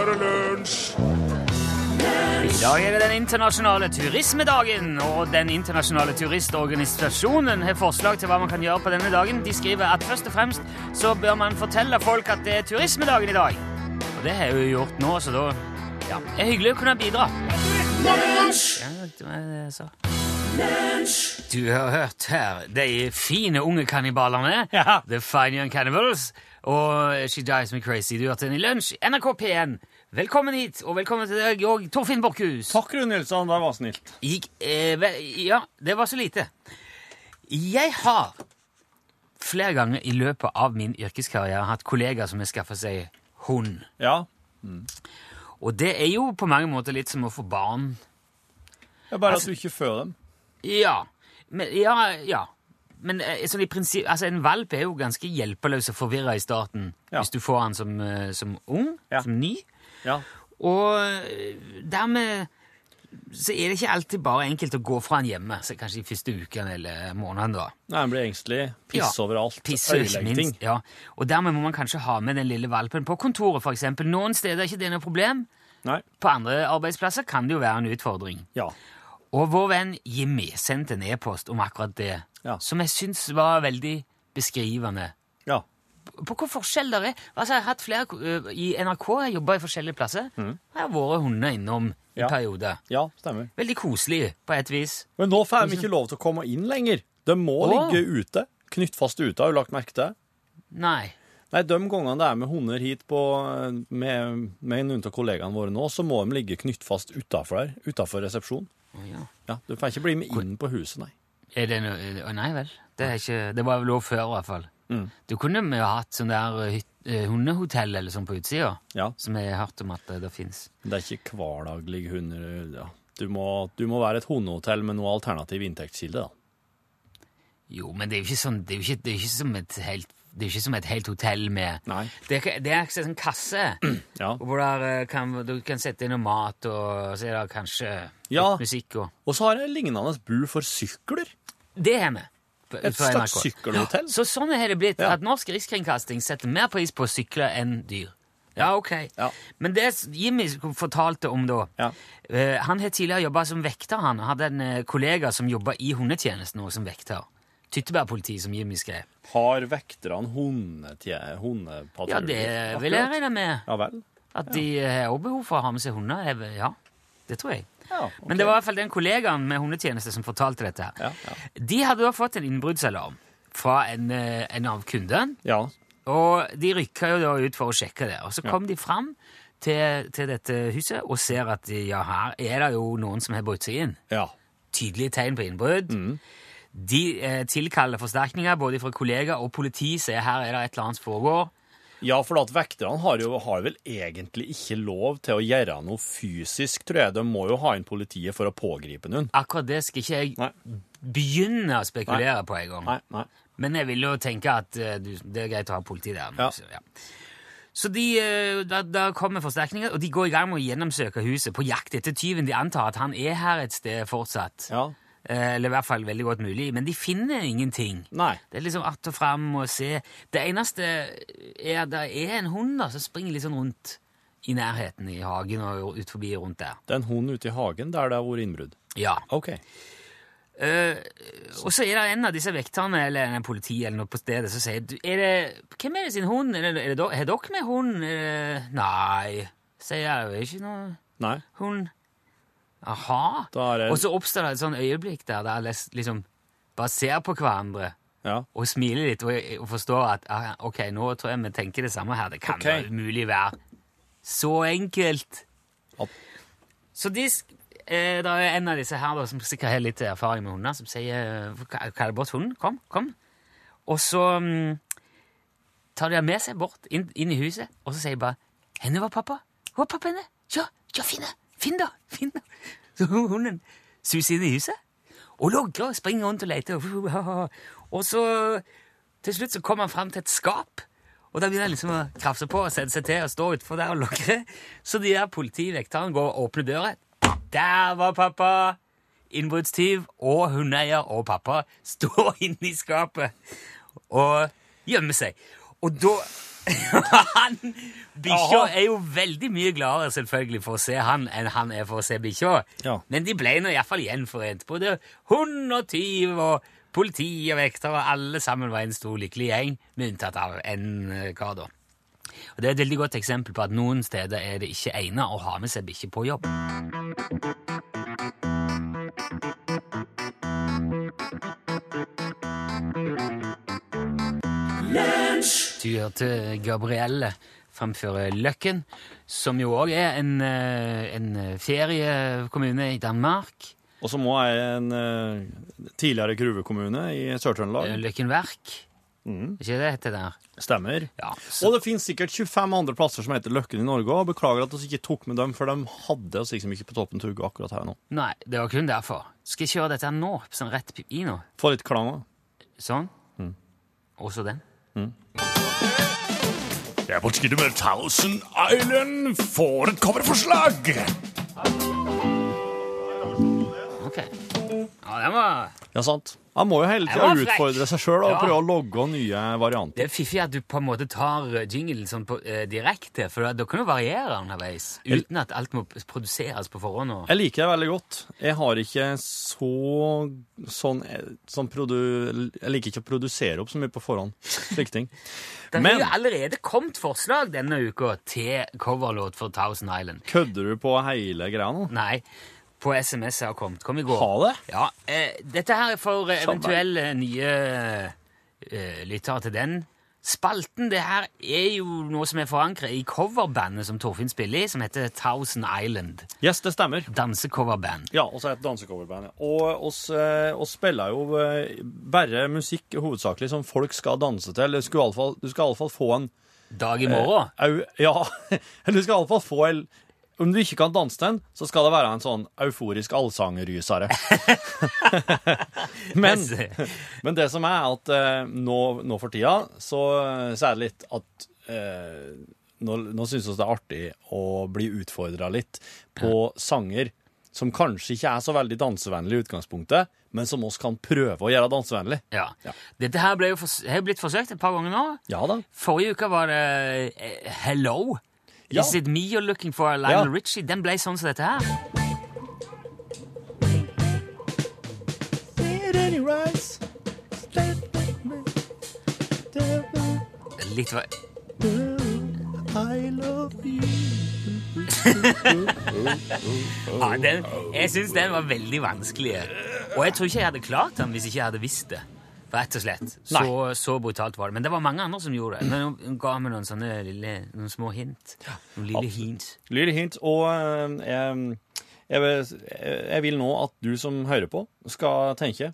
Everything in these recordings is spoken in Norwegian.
er det lunsj! I dag er det den internasjonale turismedagen, og den internasjonale turistorganisasjonen har forslag til hva man kan gjøre på denne dagen. De skriver at først og fremst så bør man fortelle folk at det er turismedagen i dag. Og det har jeg jo gjort nå, så da ja, det er hyggelig å kunne bidra. Ja, det var det jeg sa. Du har hørt her de fine unge kannibalene, Ja. The Fine Young Cannibals, og She Dies Me Crazy. Du hørte den i lunsj, NRK P1. Velkommen hit, og velkommen til deg òg, Torfinn Borchhus. Takk, Rune Nilsson. Det var snilt. Gikk, eh, vel, ja, det var så lite. Jeg har flere ganger i løpet av min yrkeskarriere hatt kollegaer som har skaffa seg hund. Ja. Og det er jo på mange måter litt som å få barn. Det er bare Altså- at du ikke føder dem. Ja. Men, ja, ja. Men eh, sånn i prinsipp, altså en valp er jo ganske hjelpeløs og forvirra i starten Ja. hvis du får han som, eh, som ung, Ja. som ny. Ja. Og eh, dermed så er det ikke alltid bare enkelt å gå fra han hjemme, så kanskje de første ukene eller månedene. da. Nei, han blir engstelig. Piss overalt. Ting. minst. Ja. Og dermed må man kanskje ha med den lille valpen på kontoret, eksempel. Noen steder er ikke det noe problem. Nei. På andre arbeidsplasser kan det jo være en utfordring. Ja. Og vår venn Jimmy sendte en e-post om akkurat det, Ja. som jeg syns var veldig beskrivende. Ja. På hvor forskjell det er. Altså, jeg har hatt flere I NRK har jeg jobba i forskjellige plasser. Jeg har vært hunder innom i Mm. Ja. perioder. ja, stemmer. Veldig koselig på et vis. Men nå får de ikke lov til å komme inn lenger. De må Åh. ligge ute. Knytt fast ute, har du lagt merke til? Nei. Nei, de gangene det er med hunder hit på, med, med noen av kollegaene våre nå, så må de ligge knyttfast utafor der, utafor resepsjonen. Å, ja. Ja, du får ikke bli med inn på huset, nei. Er det noe Å, nei vel. Det, er ikke, det var lov før, i hvert fall. Mm. Du kunne vi ha hatt sånn der hyt, eh, hundehotell eller sånn på utsida, Ja, som jeg har hørt om at det, det fins. det er ikke hverdaglig hunder, ja. Du må, du må være et hundehotell med noe alternativ inntektskilde, da. Jo, men det er jo ikke sånn Det er jo ikke, det er jo ikke som et helt det er jo ikke som et helt hotell med Nei. Det er, det er en sånn kasse Ja. hvor eh, kan, du kan sette inn noe mat, og så er det kanskje Ja. litt musikk og Og så har jeg lignende bu for sykler. Det har vi. Et slags sykkelhotell. sykkelhotell. Så sånn har det blitt. Ja. At Norsk Rikskringkasting setter mer pris på sykler enn dyr. Ja, ok. Ja. Men det Jimmy fortalte om da Ja. eh, Han har tidligere jobba som vekter, han. Hadde en eh, kollega som jobba i hundetjenesten også som vekter. Tyttebærpoliti, som Jimmy skrev. Har vekterne hundetje- hundepatrulje? Ja, det vil jeg regne med. Ja vel? At de har også behov for å ha med seg hunder. er Ja, det tror jeg. Ja, okay. Men det var i hvert fall den kollegaen med hundetjeneste som fortalte dette. her. Ja, ja. De hadde da fått en innbruddsalarm fra en, eh, en av kundene. Ja, Og de rykka jo da ut for å sjekke det. Og så kom de fram til, til dette huset og ser at ja, her er det jo noen som har brutt seg inn. ja. Tydelige tegn på innbrudd. De eh, tilkaller forsterkninger både fra kollegaer og politi, sier her er det et eller annet som foregår. Ja, for at vekterne har jo har vel egentlig ikke lov til å gjøre noe fysisk, tror jeg. De må jo ha inn politiet for å pågripe noen. Akkurat det skal ikke jeg Nei. begynne å spekulere på engang. Nei, nei. Men jeg vil jo tenke at du, det er greit å ha politi der. Ja. Så, ja. så de, eh, da, da kommer forsterkninger, og de går i gang med å gjennomsøke huset på jakt etter tyven. De antar at han er her et sted fortsatt. Ja. Eh, Eller i hvert fall veldig godt mulig. Men de finner ingenting. Nei. Det er liksom att og fram og se. Det eneste er at det er en hund da, som springer litt sånn rundt i nærheten i hagen og ut forbi rundt der. Det er en hund ute i hagen der det har vært innbrudd. Ja. OK. Uh, og så er det en av disse vekterne eller en politi eller noe på stedet som sier er det, Hvem er det sin hund? Er det, er det, er dere med hund? Det, nei, sier jeg. Det er ikke noe Nei. hund. Aha. Og så oppstår det et sånn øyeblikk der der alle liksom bare ser på hverandre Ja. og smiler litt og, og forstår at ah, ok, nå tror jeg vi tenker det samme her. Det kan Ok. da umulig være så enkelt. At- Så de, sk- eh, det er en av disse her da, som sikkert har litt erfaring med hunder, som sier hva hva er det bort hunden? Kom, kom. Og så mm, tar de den med seg bort inn, inn i huset, og så sier de bare henne var pappa. Hvor er pappa henne? Ja, ja, finn det! Finn det! Finn det! Så hunden suser inn i huset og logger og springer rundt og leter. Og så til slutt så kommer han fram til et skap, og da begynner han liksom å krafse på og sette seg til og stå utfor der og logre. Så de der politivekterne går og åpner døra. Der var pappa! Innbruddstyv og hundeeier og pappa står inne i skapet og gjemmer seg. Og da Bikkja er jo veldig mye gladere selvfølgelig for å se han enn han er for å se bikkja. Ja. Men de ble nå iallfall gjenforent. Både hund og tyv og politi og vektere, alle sammen var en stor lykkelig gjeng, med unntatt av en eh, kar, da. Og Det er et veldig godt eksempel på at noen steder er det ikke egnet å ha med seg bikkje på jobb. Du hørte Gabrielle framføre Løkken, som jo òg er en, eh, en feriekommune i Danmark. Og som òg er en eh, tidligere gruvekommune i Sør-Trøndelag. Løkken Verk. Ikke det heter der? Stemmer. Ja, Og det finnes sikkert 25 andre plasser som heter Løkken i Norge òg. Beklager at vi ikke tok med dem, for de hadde oss liksom ikke på toppen tugge akkurat her nå. Nei, det var kun derfor. Skal jeg kjøre dette her nå? Sånn rett i nå? Få litt klang òg. Sånn. Også den. Jeg på tide med Thousand Island får et coverforslag! Ok. Ja, den var Ja, sant. Han må jo hele tida var frekk. utfordre seg sjøl og Ja. prøve å logge nye varianter. Det er fiffig at du på en måte tar eh, jinglen sånn på, eh, direkte, for da- da kan du variere underveis, uten at alt må produseres på forhånd. Og... Jeg liker det veldig godt. Jeg har ikke så sånn, sånn produ... Jeg liker ikke å produsere opp så mye på forhånd. Slike ting. Det har jo allerede kommet forslag denne uka til coverlåt for Thousand Island. kødder du på hele greia nå? Nei, på SMS har kommet. Kom i går. Ha det? Ja, eh, Dette her er for eh, eventuelle nye eh, lyttere til den. Spalten det her er jo noe som er forankret i coverbandet som Torfinn spiller i, som heter Thousand Island. Yes, det stemmer. Dansecoverband. Ja, også et dansecoverband. Og oss, eh, oss spiller jo eh, bare musikk hovedsakelig som folk skal danse til. Du skal iallfall, få en Dag i morgen. au, Ja, eller du skal iallfall få en Om du ikke kan danse den, så skal det være en sånn euforisk allsangrysere. men, men det som er at eh, nå, nå for tida, så, så er det litt at eh, Nå, nå syns vi det er artig å bli utfordra litt på sanger som kanskje ikke er så veldig dansevennlig i utgangspunktet, men som oss kan prøve å gjøre dansevennlig. Ja. Ja. Dette her ble jo for, har blitt forsøkt et par ganger nå. Ja da. Forrige uke var det eh, Hello. Ja. Is it me you're looking for? Lionel Ja. Richie. Den ble sånn som dette her. Litt va- ja, den, jeg syns den var veldig vanskelig. Og jeg tror ikke jeg hadde klart den hvis ikke jeg hadde visst det. Rett og slett. Så, så brutalt var det. Men det var mange andre som gjorde det. Men hun ga meg noen sånne lille, noen små hint. Noen lille hint. Lille hint. Og eh, jeg, jeg, jeg vil nå at du som hører på, skal tenke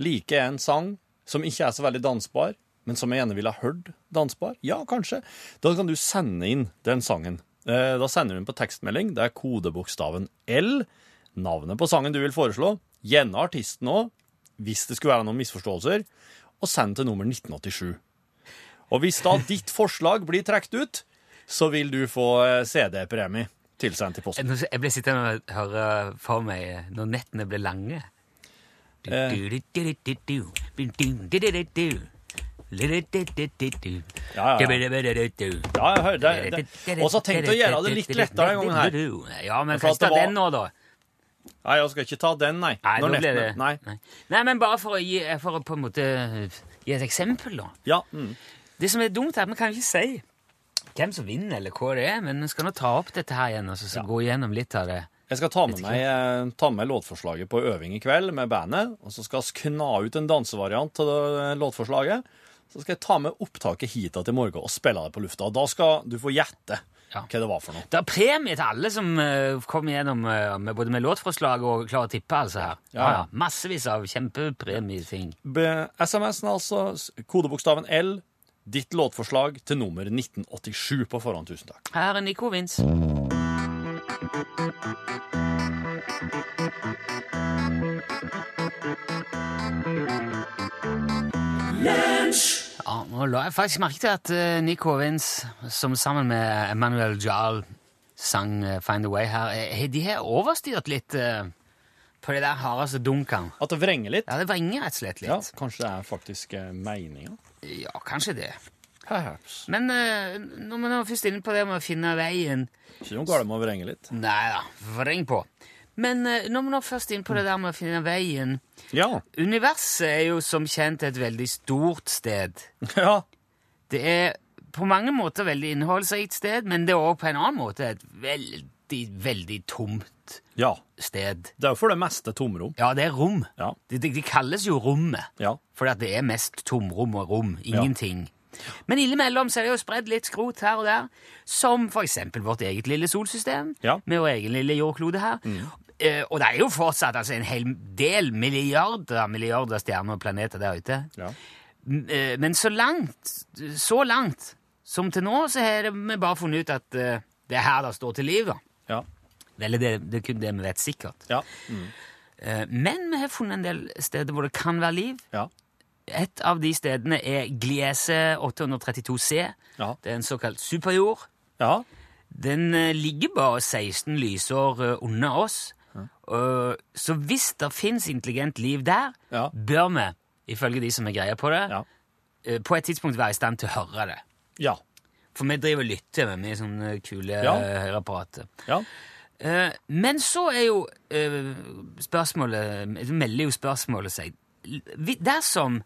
Like en sang som ikke er så veldig dansbar, men som jeg gjerne ville ha hørt dansbar? Ja, kanskje. Da kan du sende inn den sangen. Eh, Da sender du den på tekstmelding. Det er kodebokstaven L, navnet på sangen du vil foreslå, gjerne artisten òg, hvis det skulle være noen misforståelser, og send til nummer 1987. Og hvis da ditt forslag blir trukket ut, så vil du få CD-premie tilsendt i posten. Jeg ble sittende og høre for meg når nettene ble lange. Ja, ja. jeg hørte det. Og så tenkte jeg å gjøre det litt lettere denne gangen her. Ja, men hva av den nå, da. Nei, jeg skal ikke ta den, nei. Nei, nå ble det Nei. Nei. Nei, men bare for å, gi, for å på en måte gi et eksempel, da. Ja. Mm. Det som er dumt, er at vi kan ikke si hvem som vinner, eller hva det er, men vi skal nå ta opp dette her igjen og så, så gå igjennom litt av det. Jeg skal ta med, meg, eh, ta med låtforslaget på øving i kveld med bandet, og så skal vi kna ut en dansevariant til låtforslaget. Så skal jeg ta med opptaket hit til morgen og spille det på lufta. Da skal du få gjette Ja. hva det var for noe. Det er premie til alle som uh, kom gjennom uh, med, både med låtforslag og klarer å tippe. altså her. Ja, ja. Massevis av kjempepremieting. SMS-en altså kodebokstaven L, ditt låtforslag til nummer 1987 på forhånd. Tusen takk. Her er Nico Vince. Ja, nå la jeg faktisk merke til at Nick Hovins, som sammen med Emmanuel Jarl sang eh, Find a Way her, eh, de har overstyrt litt eh, på det der hardeste dunkene. At det vrenger litt? Ja, det vrenger rett og slett Ja, kanskje det er faktisk eh, meninga? Ja, kanskje det. Perhaps. Men eh, når man er først inne på det med å finne veien Ikke noe galt med å vrenge litt. Nei da, vreng på. Men nå må vi først inn på det der med å finne veien Ja. Universet er jo som kjent et veldig stort sted. Ja. Det er på mange måter veldig innholdsrikt sted, men det er òg på en annen måte et veldig, veldig tomt Ja. sted. Det er jo for det meste tomrom. Ja, det er rom. Ja. Det, de, de kalles jo rommet, Ja. fordi det er mest tomrom og rom. Ingenting. Men innimellom så er det jo spredd litt skrot her og der, som for eksempel vårt eget lille solsystem, Ja. med vår egen lille jordklode her. Eh, og det er jo fortsatt altså, en hel del milliarder milliarder stjerner og planeter der ute. Ja. Eh, Men så langt, så langt som til nå, så har vi bare funnet ut at eh, det er her det står til liv, da. Ja. Eller det, det er kun det vi vet sikkert. Ja. Mm. Eh, Men vi har funnet en del steder hvor det kan være liv. Ja. Et av de stedene er Gliese 832c. Ja. Det er en såkalt superjord. Ja. Den eh, ligger bare 16 lysår eh, unna oss. Eh, Så hvis det fins intelligent liv der, Ja. bør vi, ifølge de som har greie på det, Ja. eh, på et tidspunkt være i stand til å høre det. Ja. For vi driver og lytter med, med sånne kule Ja. eh, høreapparater. Ja. Eh, men så er jo eh, spørsmålet Det melder jo spørsmålet seg. Vi- Dersom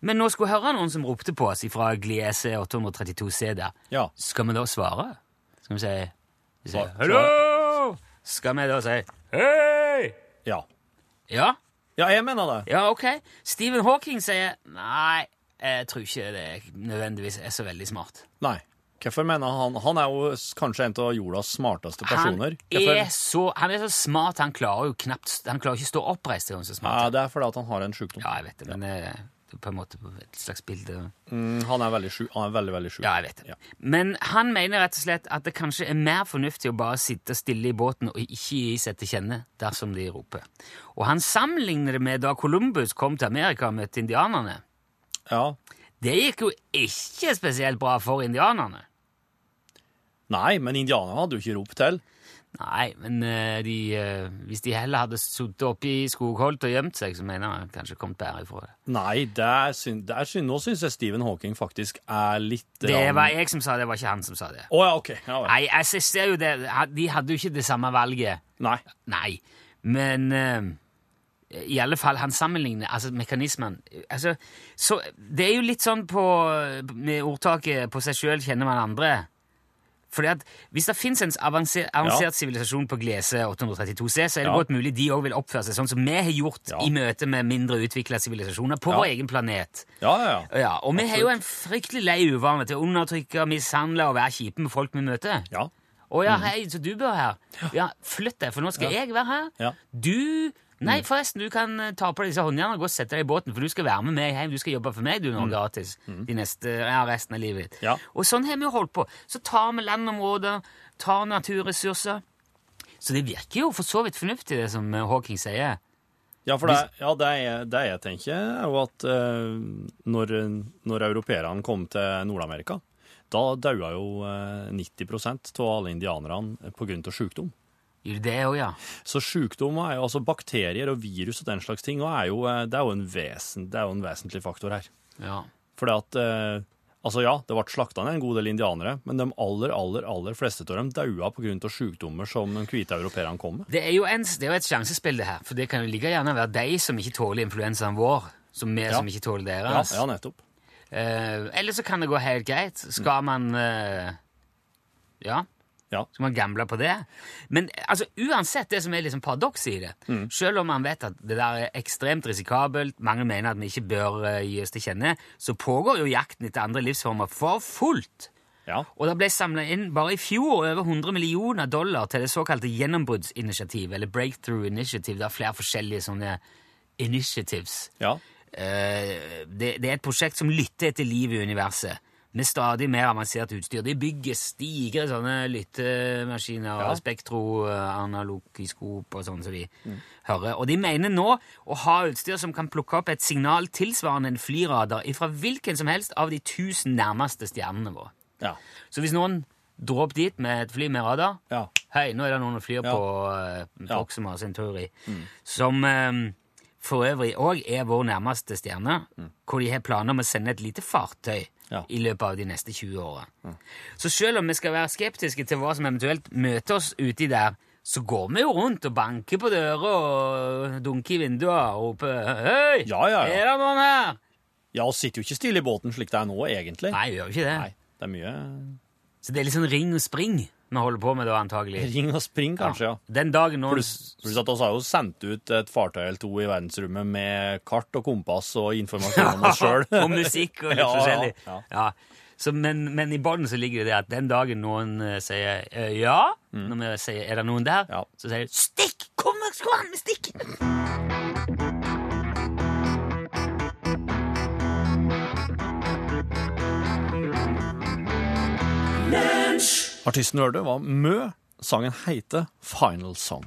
vi nå skulle høre noen som ropte på oss fra Gliese 832C der, Ja. skal vi da svare? Skal vi si, vi sier, Svar- Hallo! Skal vi da si Hei! Ja. Ja? Ja, jeg mener det. Ja, ok. Stephen Hawking sier Nei, jeg tror ikke det nødvendigvis er så veldig smart. Nei. Hvorfor mener han Han er jo kanskje en av jordas smarteste personer. Han er, så, han er så smart, han klarer jo knapt Han klarer ikke å stå oppreist. Er så smart. Ja, det er fordi at han har en sjukdom. Ja, jeg vet det, men eh, det er på en måte et slags bilde. Mm, han er veldig sjuk. Han er veldig, veldig sjuk. Ja, jeg vet det. Ja. Men han mener rett og slett at det kanskje er mer fornuftig å bare sitte stille i båten og ikke gi seg til kjenne dersom de roper. Og han sammenligner det med da Columbus kom til Amerika og møtte indianerne. ja. Det gikk jo ikke spesielt bra for indianerne. Nei, men indianerne hadde jo ikke ropt til. Nei, men eh, de, eh, hvis de heller hadde sittet oppe i skogholt og gjemt seg, så mener jeg kanskje kommet bedre ifra det. Nei, det er synd, det er synd. nå syns jeg Stephen Hawking faktisk er litt Det var jeg som sa det, det var ikke han som sa det. Oh, ja, OK. Ja. Nei, jeg ser jo det. De hadde jo ikke det samme valget. Nei. Nei, men uh, i alle fall, han sammenligner altså mekanismen altså, så Det er jo litt sånn på, med ordtaket 'på seg sjøl kjenner man andre'. Fordi at Hvis det fins en avansert avansert sivilisasjon på Glese 832C, så er det Ja. godt mulig de òg vil oppføre seg sånn som vi har gjort Ja. i møte med mindre utvikla sivilisasjoner på Ja. vår egen planet. Ja, ja, ja. Ja, Og vi har jo en fryktelig lei uvane til å undertrykke, mishandle og være kjipe med folk vi møter. Ja. Å ja, hei, så du bør her? Ja, flytt deg, for nå skal jeg være her. Ja. Du Nei, forresten, du kan eh, ta på deg disse håndjernene og gå og sette deg i båten, for du skal være med meg hjem. Du skal jobbe for meg du nå gratis de neste, ja, resten av livet ditt. Ja. Og sånn har vi jo holdt på. Så tar vi landområder, tar naturressurser. Så det virker jo for så vidt fornuftig, det som eh, Hawking sier. Ja, for det, ja, det, jeg, det jeg tenker, er jo at eh, når, når europeerne kom til Nord-Amerika, da daua jo eh, 90% av alle indianerne av sykdom. Gjør det òg, ja? Så sykdommer, er jo altså bakterier og virus og den slags ting, og er jo, eh, det, er jo en vesen, det er jo en vesentlig faktor her. ja. Fordi at eh, Altså ja, det ble slakta ned en god del indianere, men de aller, aller, aller fleste av dem daua pga. sykdommer som de hvite europeerne kom med. Det er jo, en, det er jo et sjansespill, det her. For det kan jo like gjerne være de som ikke tåler influensaen vår, som vi Ja. som ikke tåler Ja, deres. ja nettopp. Eh, eller så kan det gå helt greit. Skal man eh, Ja, Ja. skal man gamble på det? Men altså, uansett det som er liksom paradokset i det, selv om man vet at det der er ekstremt risikabelt, mange mener at vi ikke bør uh, gi oss til kjenne, så pågår jo jakten etter andre livsformer for fullt. Ja. Og det ble samla inn bare i fjor over 100 millioner dollar til det såkalte gjennombruddsinitiativet, eller Breakthrough Initiative. Det er flere forskjellige sånne initiatives. ja. Uh, det, det er et prosjekt som lytter etter liv i universet, med stadig mer avansert utstyr. De bygger stigre sånne lyttemaskiner, Ja. spektroanalogiskop og sånn som de hører. Og de mener nå å ha utstyr som kan plukke opp et signal tilsvarende en flyradar fra hvilken som helst av de tusen nærmeste stjernene våre. Ja. Så hvis noen drar opp dit med et fly med radar Ja. Hei, nå er det noen som flyr på uh. Proxima Centauri, som um, for øvrig òg er vår nærmeste stjerne, hvor de har planer om å sende et lite fartøy Ja. i løpet av de neste 20 åra. Så selv om vi skal være skeptiske til hva som eventuelt møter oss uti der, så går vi jo rundt og banker på dører og dunker i vinduer og roper Hei! Ja, ja, ja. Er det noen her? Ja, vi sitter jo ikke stille i båten slik det er nå, egentlig. Nei, vi gjør jo ikke det. Nei, det er mye Så det er litt sånn ring og spring vi holder på med da, antagelig. ring og spring, kanskje, ja. Den dagen noen Pluss pluss at vi har jo sendt ut et fartøy eller to i verdensrommet med kart og kompass og informasjon om oss sjøl. og musikk og litt Ja, forskjellig. ja. Ja. Så, men, men i bunnen så ligger det at den dagen noen uh, sier uh, ja, når vi sier 'er det noen der', Mm. Ja. så sier de 'stikk! Kom, kom an med stikk!' Artisten du hørte, var Mø. Sangen heter Final Song.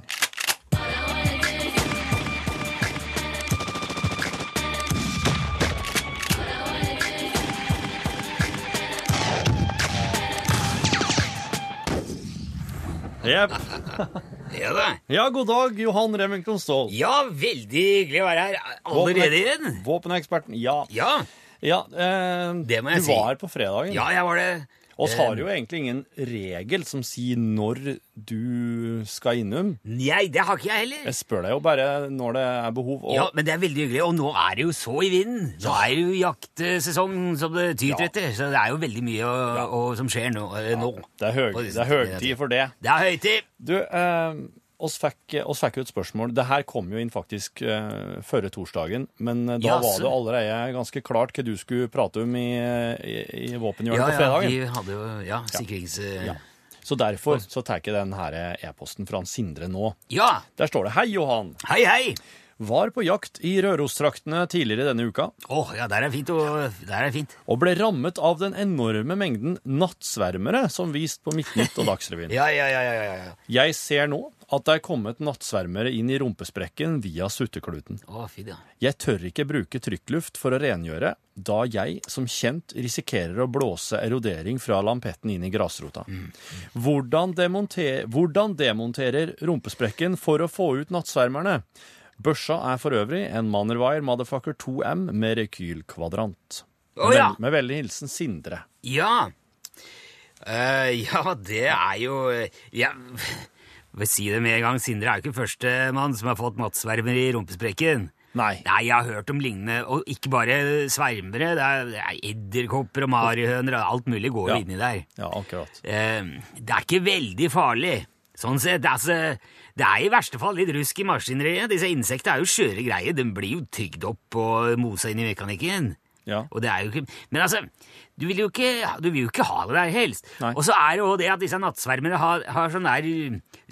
Jepp. Ja da. Ja, god dag, Johan Remington Ståhl. Ja, veldig hyggelig å være her allerede igjen. Våpeneksperten. Ja. Ja, ja eh, Det må jeg du si. var her på fredagen. ja, jeg var det. Oss har jo egentlig ingen regel som sier når du skal innom. Nei, det har ikke jeg heller. Jeg spør deg jo bare når det er behov. Og Ja, men det er veldig hyggelig, og nå er det jo så i vinden. Nå er det jo jaktsesong som det tyter Ja. etter, så det er jo veldig mye å, å, som skjer nå. eh, nå. det er, høy, det er høytid for det. Det er høytid. Du, eh, oss, fikk, oss fikk jo et spørsmål. Det her kom jo inn faktisk uh, førre torsdagen, men eh, da ja, var det allerede ganske klart hva du skulle prate om i, i, i Våpenhjørnet Ja, på ja, vi hadde jo ja, sikrings... Ja. Så derfor så tar jeg ikke den her e-posten fra Sindre nå. ja. Der står det 'Hei, Johan'. Hei, hei! Var på jakt i Rørostraktene tidligere denne uka Åh, ja, der er fint. Og, der er fint. og ble rammet av den enorme mengden nattsvermere som vist på Midtnytt og Dagsrevyen. Ja, ja, ja, ja, ja, ja. Jeg ser nå at det er kommet nattsvermere inn i rumpesprekken via suttekluten. Å, fint, ja. Jeg tør ikke bruke trykkluft for å rengjøre, da jeg som kjent risikerer å blåse erodering fra lampetten inn i grasrota. Hvordan, demonter hvordan demonterer rumpesprekken for å få ut nattsvermerne? Børsa er for øvrig en Mannerwire Motherfucker 2M med rekylkvadrant. Oh, ja. Vel- Med veldig hilsen Sindre. Ja. Uh, ja, det er jo Ja, jeg vil si det med en gang. Sindre er jo ikke førstemann som har fått nattsvermer i rumpesprekken. Nei. Nei, jeg har hørt om lignende, og ikke bare svermere. Det er, det er edderkopper og marihøner og alt mulig går jo Ja. inni der. Ja, akkurat. Eh, det er ikke veldig farlig. Sånn sett, altså, det er i verste fall litt rusk i maskineriet. Disse insektene er jo skjøre greier. De blir jo tygd opp og mosa inn i mekanikken. Ja. Og det er jo ikke Men altså, du vil jo ikke, du vil jo ikke ha det der helst. Nei. Og så er det jo det at disse nattsvermene har, har sånn der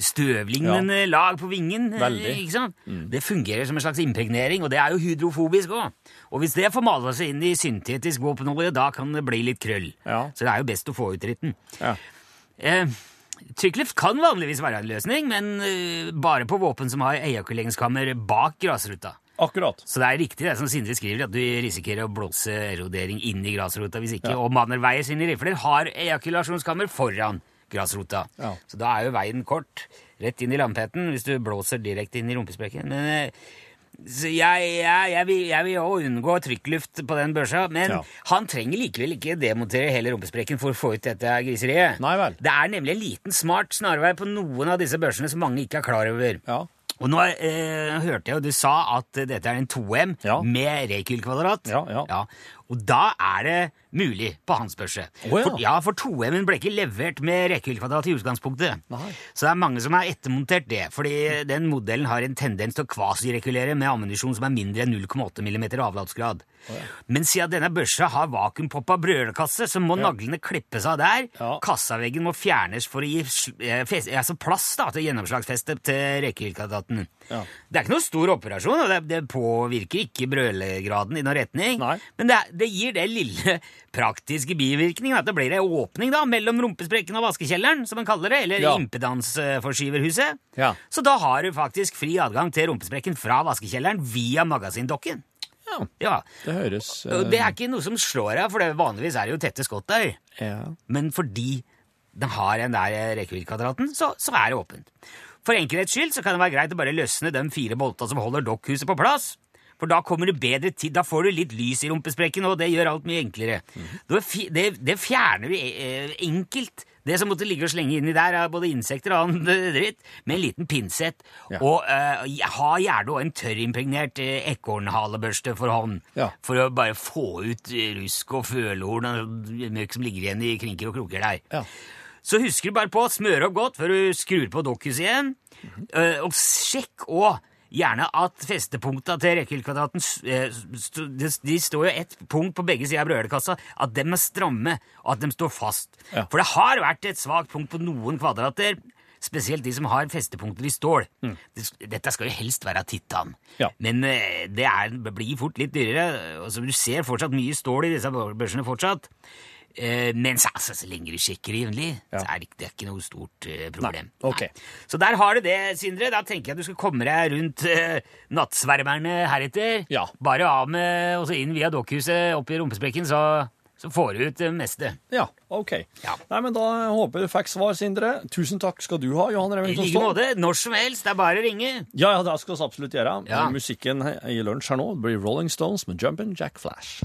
støvlignende lag på vingen. eh, Veldig. Mm. Ikke sant? Det fungerer som en slags impregnering, og det er jo hydrofobisk òg. Og hvis det får male seg inn i syntetisk våpenolje, da kan det bli litt krøll. Ja. Så det er jo best å få ut dritten. Ja. Eh, Trykkluft kan vanligvis være en løsning, men uh, bare på våpen som har ejakuleringskammer bak grasruta. Akkurat. Så det er riktig det som Sindre skriver, at du risikerer å blåse erodering inn i grasrota hvis ikke. Ja. Og Mannerweier sine rifler har ejakulasjonskammer foran grasrota. Ja. Så da er jo veien kort rett inn i lampetten hvis du blåser direkte inn i rumpesprekken. Men så jeg, jeg, jeg, vil, jeg vil jo unngå trykkluft på den børsa, men Ja. han trenger likevel ikke demontere hele rumpesprekken for å få ut dette griseriet. Nei vel. Det er nemlig en liten smart snarvei på noen av disse børsene som mange ikke er klar over. Ja. Og nå eh, hørte jeg jo du sa at dette er en 2M Ja. med rekylkvadrat. Ja, ja. Og da er det mulig på hans børse. Oh, ja. For, ja, for 2M-en ble ikke levert med rekylkvadrat i utgangspunktet. Nei. Så det er mange som har ettermontert det, fordi den modellen har en tendens til å kvasirekulere med ammunisjon som er mindre enn 0,8 mm avlatsgrad. Men siden denne børsa har vakuumpoppa brølekasse, så må naglene klippes av der. Ja. Kassaveggen må fjernes for å gi sl- eh, altså plass da, til gjennomslagsfestet til rekylkvadraten. Ja. Det er ikke noe stor operasjon, og det, det påvirker ikke brølegraden i noen retning. Nei. Men det, det gir det lille praktiske bivirkningen at det blir en åpning da, mellom rumpesprekken og vaskekjelleren, som man kaller det, eller Ja. impedansforskyverhuset. Ja. Så da har du faktisk fri adgang til rumpesprekken fra vaskekjelleren via magasindokken. Ja. Ja, Det høres uh... Det er ikke noe som slår deg, for det, vanligvis er det jo tette skott der. ja. Men fordi den har den der rekkevidde-kvadraten, så, så er det åpent. For enkelhets skyld så kan det være greit å bare løsne de fire bolta som holder dokkhuset på plass. For da kommer det bedre tid. Da får du litt lys i rumpesprekken, og det gjør alt mye enklere. Mm. det, det fjerner du eh, enkelt. Det som måtte ligge og slenge inni der, er både insekter og annen dritt, med en liten pinsett. Ja. Og uh, ha gjerne en tørrimpregnert uh, ekornhalebørste for hånd. Ja. For å bare få ut rusk og følehorn og møkk som ligger igjen i krinker og kroker der. Ja. Så husker du bare på å smøre opp godt før du skrur på dokkhus igjen. Eh, og sjekk òg gjerne at festepunkta til rekkehyllkvadraten s- eh, de står jo ett punkt på begge sider av brødkassa. At dem er stramme, og at dem står fast. Ja. For det har vært et svakt punkt på noen kvadrater. Spesielt de som har festepunkter i stål. Mm. Dette skal jo helst være titan. Ja. Men eh, det, er, blir fort litt dyrere. Altså, du ser fortsatt mye stål i disse børsene fortsatt. Eh, men så, altså, så lenge du sjekker jevnlig, Ja. så er det, det er ikke noe stort eh, problem. Nei, Okay. Nei. Så der har du det, Sindre. Da tenker jeg at du skal komme deg rundt eh, nattsvermerne heretter. Ja. Bare av med, og så inn via dokkhuset, opp i rumpesprekken, så, så får du ut det meste. Ja, ok. Ja. Nei, men Da håper jeg du fikk svar, Sindre. Tusen takk skal du ha, Johan I Remington like Ståhl. måte. Når som helst. Det er bare å ringe. Ja, ja, det skal vi absolutt gjøre. Ja. Musikken i lunsj her nå blir Rolling Stones med Jumpin' Jack Flash.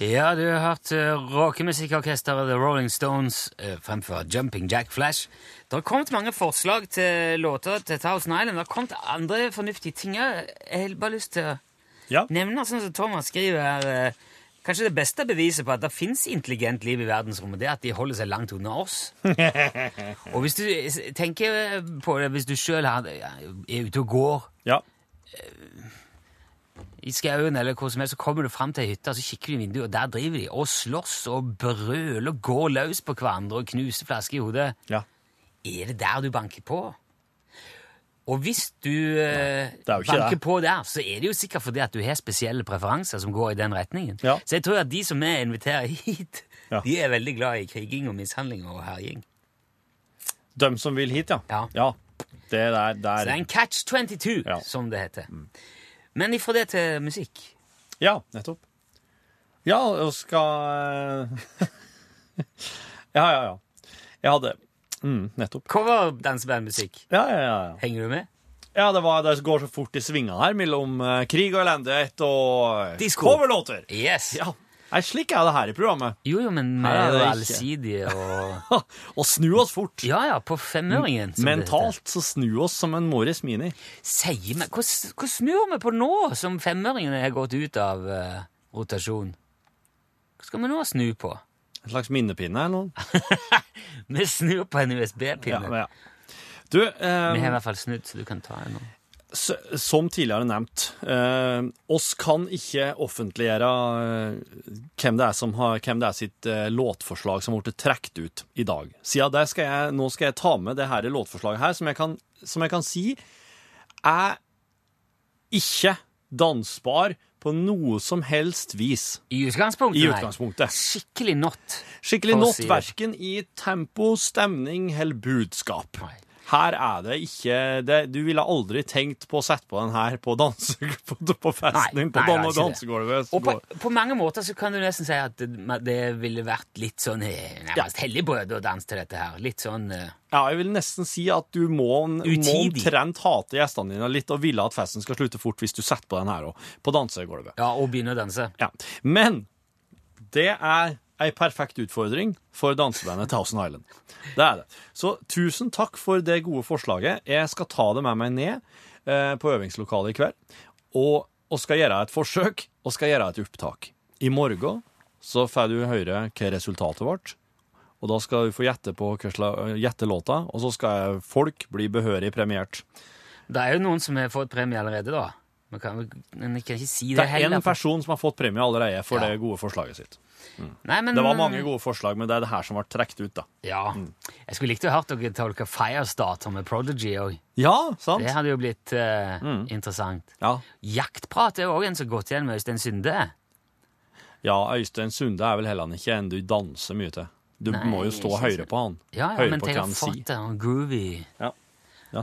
Ja, du har hørt uh, rockemusikkorkesteret The Rolling Stones uh, fremfor Jumping Jack Flash. Det har kommet mange forslag til låter til Thousand Island. Det har kommet andre fornuftige ting. Jeg har bare lyst til å Ja. nevne, sånn som Thomas skriver her uh, Kanskje det beste beviset på at det fins intelligent liv i verdensrommet, det er at de holder seg langt unna oss. og hvis du tenker på det, hvis du sjøl er ute og går Ja. I skauen eller hvor som helst, så kommer du fram til hytta, så kikker du i vinduet, og der driver de og slåss og brøler og går løs på hverandre og knuser flasker i hodet. ja. Er det der du banker på? Og hvis du eh, er banker det. på der, så er det jo sikkert fordi at du har spesielle preferanser som går i den retningen. Ja. Så jeg tror at de som vi inviterer hit, Ja. de er veldig glad i kriging og mishandling og herjing. De som vil hit, ja. Ja. Det der, Så det er en catch 22, Ja. som det heter. Men ifra det til musikk. Ja, nettopp. Ja, og skal eh, Ja, ja, ja. Jeg hadde mm, Nettopp. Cover-dansebandmusikk. Ja, ja, ja. ja. Henger du med? Ja, det, var, det går så fort i svinga her mellom eh, krig og elendighet og Disco. coverlåter. Yes. Ja. Nei, slik er det her i programmet. Jo, jo, men vi er er jo allsidige og og snu oss fort. Ja, ja, på femøringen. Mentalt så snu oss som en Morris Mini. Sier vi Hva, hva snur vi på nå, som femøringen har gått ut av uh, rotasjon? Hva skal vi nå snu på? En slags minnepinne eller noe. Vi snur på en USB-pinne. Ja, ja. Du, Vi har i eh, hvert fall snudd, så du kan ta en nå. Som tidligere nevnt, eh, oss kan ikke offentliggjøre eh, hvem det er som har, hvem det er sitt eh, låtforslag som blitt trukket ut i dag. Siden det skal jeg, nå skal jeg ta med det her låtforslaget her, som jeg kan, som jeg kan si er ikke dansbar på noe som helst vis. I utgangspunktet, I utgangspunktet. Skikkelig not. Skikkelig not si verken i tempo, stemning eller budskap. Nei. Her er det ikke det, Du ville aldri tenkt på å sette på den her på, danse, på, på festen din, på nei, dansegulvet. Og på, på mange måter så kan du nesten si at det, det ville vært litt sånn Nærmest hellig helligbrød å danse til dette her. Litt sånn uh, Ja, jeg vil nesten si at du må, må omtrent hate gjestene dine litt og ville at festen skal slutte fort hvis du setter på den her òg, på dansegulvet. Ja, og begynne å danse. Ja. Men det er ei perfekt utfordring for dansebandet Thousand Island. Det er det. Så tusen takk for det gode forslaget. Jeg skal ta det med meg ned eh, på øvingslokalet i kveld, og, og skal gjøre et forsøk, og skal gjøre et opptak. I morgen så får du høre hva resultatet ble, og da skal du få gjette på gjette låta, og så skal folk bli behørig premiert. Det er jo noen som har fått premie allerede, da. Man kan, men jeg kan ikke si det, Det er heller. én person som har fått premie allerede for Ja. det gode forslaget sitt. Nei, men, Det var mange gode forslag, men det er det her som ble trukket ut, da. Ja. Jeg skulle likt å hørt dere tolke Firestarter med Prodigy òg. Ja, sant? Det hadde jo blitt uh, Mm. interessant. Ja. Jaktprat er òg en som gått igjen med Øystein Sunde. ja, Øystein Sunde er vel heller ikke en du danser mye til. Du Nei, må jo stå og høre på han. Ja, ja, høre men tenk å få det. han Groovy. Ja,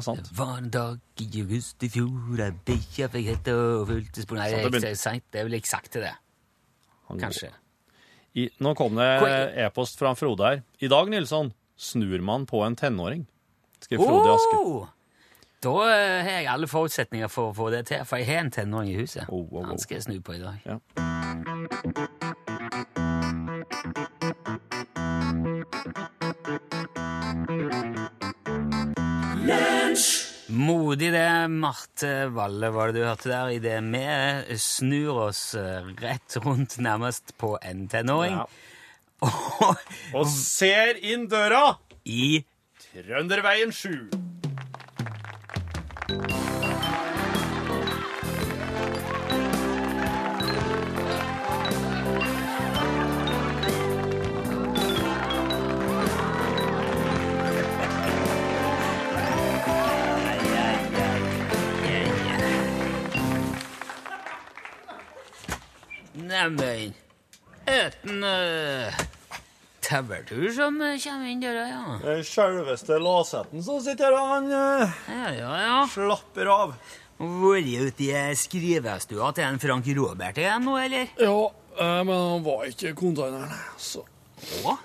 sant. Det var en dag i august i fjor ei bikkje fikk hette og fulgte spor Nei, det er, sant, det er vel ikke sagt til det. Kanskje. I, nå kom det e-post fra Frode her. I dag, Nilsson, snur man på en tenåring? Skriver Frode Aske. Oh! Da eh, har jeg alle forutsetninger for å få det til, for jeg har en tenåring i huset. Oh, oh, oh. Han skal jeg snu på i dag. Ja. Modig det, Marte Valle, var det du hørte der, idet vi snur oss eh, rett rundt nærmest på en tenåring. Ja. Og Og ser inn døra! i Trønderveien 7. Neimen eten uh, tauertur som eh, kommer inn døra, ja. Den sjølveste Lasetten som sitter her, han uh, Ja, ja, ja. slapper av. Vært ute i skrivestua til en Frank Robert igjen nå, eller? Ja, eh, men han var ikke i containeren, så Hva?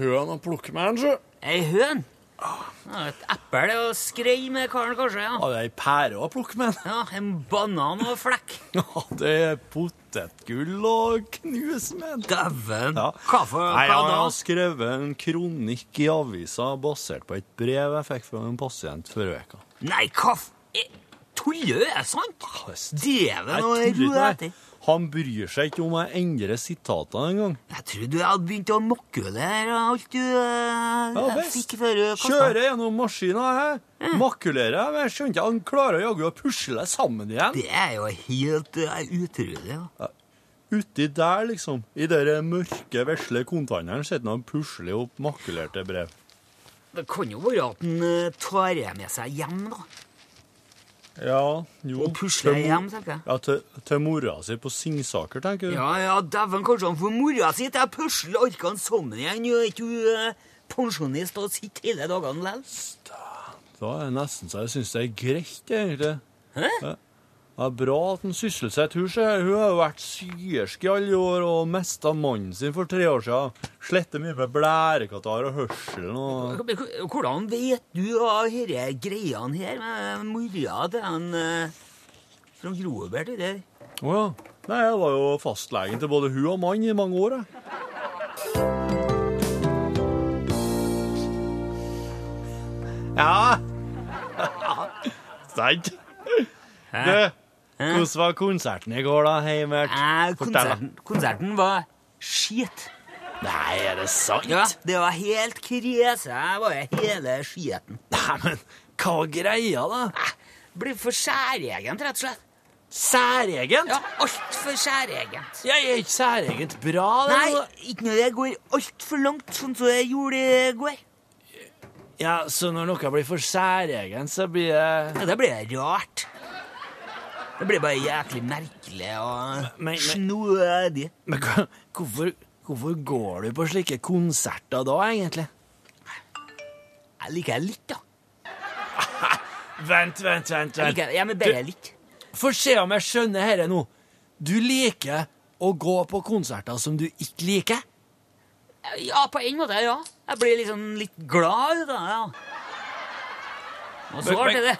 høn å plukke med, han, sjø. Ei høn? Ja, Et eple å skreie med karen, kanskje? ja. Hadde ei pære å plukke med. Ja, En banan og flekk. Ja, det er potetgull og knus med. Dæven! Ja. Hva for Nei, hva Han da? har skrevet en kronikk i avisa basert på et brev jeg fikk fra en pasient forrige uke. Nei, hva f... eh, Tuller du? Er det sant? Djeven Jeg og tuller ikke, roete. Han bryr seg ikke om jeg endrer sitatene engang. Jeg trodde du hadde begynt å makulere alt du eh, Ja, visst. fikk før du kastet. Kjører gjennom maskina, jeg. Makulerer. Men jeg skjønner ikke, han klarer jaggu å pusle sammen igjen. Det er jo helt uh, utrolig. Ja. Uti der, liksom. I den mørke, vesle konteineren sitter han og pusler opp makulerte brev. Det kan jo være at han uh, tar det med seg hjem, da. Ja, jo. Og pusler hjem, tenker jeg. Ja, til, til mora si på Singsaker, tenker du? Ja, ja, dæven, kanskje han får mora si til å pusle arkene sammen igjen. Gjør ikke du uh, pensjonist og sitter hele dagene likevel? Da er det nesten så jeg syns det er greit, egentlig. Hæ? Ja. Det er bra at han sysselsetter hun. se. Hun har jo vært syersk i alle år og mista mannen sin for tre år siden. Sletter mye med blærekatarr og hørselen og Hvordan vet du av disse greiene her med mora til han fra Frank Robert? Å ja. Nei, jeg var jo fastlegen til både hun og mann i mange år, jeg. Ja Sant. Du, hvordan var konserten i går, da, Heimert? Eh, konserten, konserten var skit. Nei, er det sant? Ja, det var helt krise. jo hele skiten. Nei, men hva var greia, da? Eh, Blir for særegent, rett og slett. Særegent? Ja, altfor særegent. Ja, er ikke særegent bra, det? Nei, ikke når det går altfor langt, sånn som det gjorde i går. Ja, Så når noe blir for særegent, så blir det Ja, da blir det rart. Det blir bare jæklig merkelig og Men- snodig. Men hvorfor, hvorfor går du på slike konserter da, egentlig? Jeg liker litt, da. Vent, vent, vent. Jeg liker, ja, men bare litt. Få se om jeg skjønner dette nå. Du liker å gå på konserter som du ikke liker? Ja, på en måte, ja. Jeg blir liksom litt glad ut av det, ja. Og så artig det.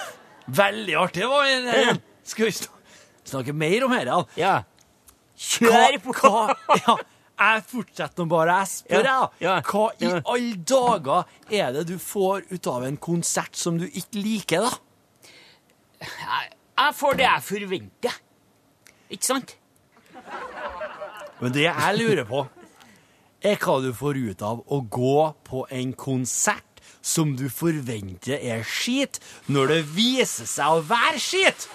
Veldig artig. Hva er det? Skal vi snakke mer om dette? Ja. Kjør på! Hva, ja, jeg fortsetter nå bare. Jeg spør, jeg, Ja, ja, Hva i alle dager er det du får ut av en konsert som du ikke liker, da? Jeg, jeg får det jeg forventer. Ikke sant? Men det jeg lurer på, er hva du får ut av å gå på en konsert som du forventer er skit, når det viser seg å være skit.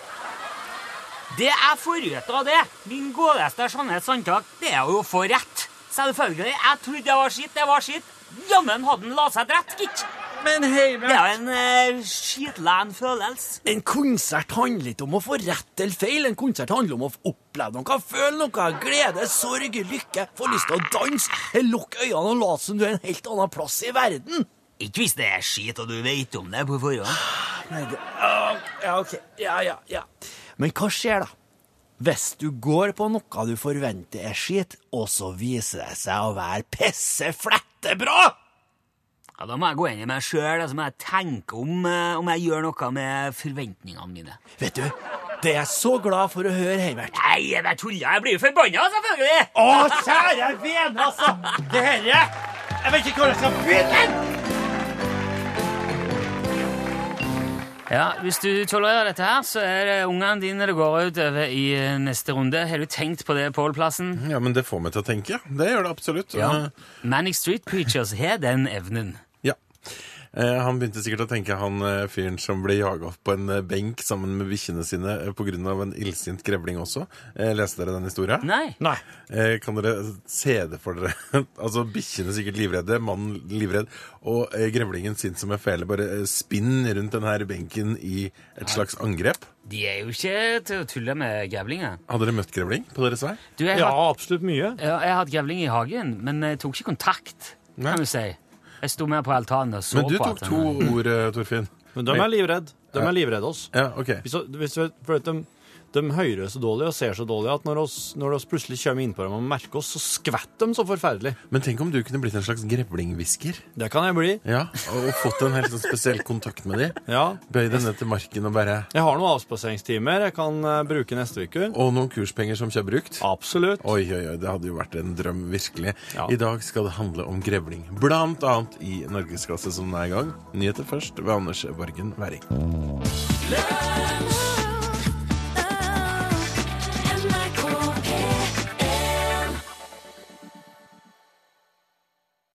Det jeg får ut av det, min godeste Jeanette Sandtak, det er jo å få rett. Selvfølgelig. Jeg trodde det var skitt, det var skitt. Jammen hadde han la seg rett, gitt. Men Det er en uh, skitlen følelse. en konsert handler ikke om å få rett eller feil. En konsert handler om å oppleve noe, føle noe, glede, sorg, lykke, få lyst til å danse, Lukk lukke øynene og lat som du er en helt annen plass i verden. Ikke hvis det er skit og du vet om det på forhånd. Nei, det, uh, ja, ok. Ja, ja, ja. Men hva skjer da? Hvis du går på noe du forventer er skit, og så viser det seg å være pisseflettebra? Ja, Da må jeg gå inn i meg sjøl og så må jeg tenke om, eh, om jeg gjør noe med forventningene mine. Vet du, det er jeg så glad for å høre, Heimert. Nei, jeg bare tuller. Jeg blir jo forbanna, selvfølgelig! Å, kjære vene, altså! Det herre Jeg vet ikke hvor jeg skal begynne! Ja, Hvis du tolererer dette her, så er det ungene dine det går ut over i eh, neste runde. Har du tenkt på det, Pål Plassen? Ja, men det får meg til å tenke. Det gjør det absolutt. Ja. Eh, Manic Street Preachers har den evnen. Eh, Han begynte sikkert å tenke han eh, fyren som ble jaga opp på en eh, benk sammen med bikkjene sine pga. en illsint grevling også. Eh, Leste dere den historien? Nei. Nei. Eh, Kan dere se det for dere? altså Bikkjene sikkert livredde, mannen livredd, og grevlingen sint som en fele bare spinn spinner rundt denne benken i et slags angrep. De er jo ikke til å tulle med grevlinger. Hadde dere møtt grevling på deres vei? Du, jeg, Ja, har, absolutt mye. jeg har hatt grevling i hagen, men jeg tok ikke kontakt, Nei. kan du si. Jeg sto mer på altanen og så på. Men du på tok to ord, eh, Torfinn. Men de er livredde. De er livredde oss. Ja, ok. Hvis, hvis, for at de, de hører så dårlig og ser så dårlig at når oss, når oss plutselig kommer inn på dem og merker oss, så skvetter de så forferdelig. Men tenk om du kunne blitt en slags grevlinghvisker? Det kan jeg bli. Ja, og fått en helt sånn spesiell kontakt med dem. Ja. Bøy deg ned til marken og bare Jeg har noen avspaseringstimer jeg kan eh, bruke neste uke. Og noen kurspenger som ikke er brukt. Absolutt. Oi, oi, oi, det hadde jo vært en drøm, virkelig. Ja. I dag skal det handle om grevling. Blant annet i norgesklasse som den er i gang. Nyheter først ved Anders Borgen Werring.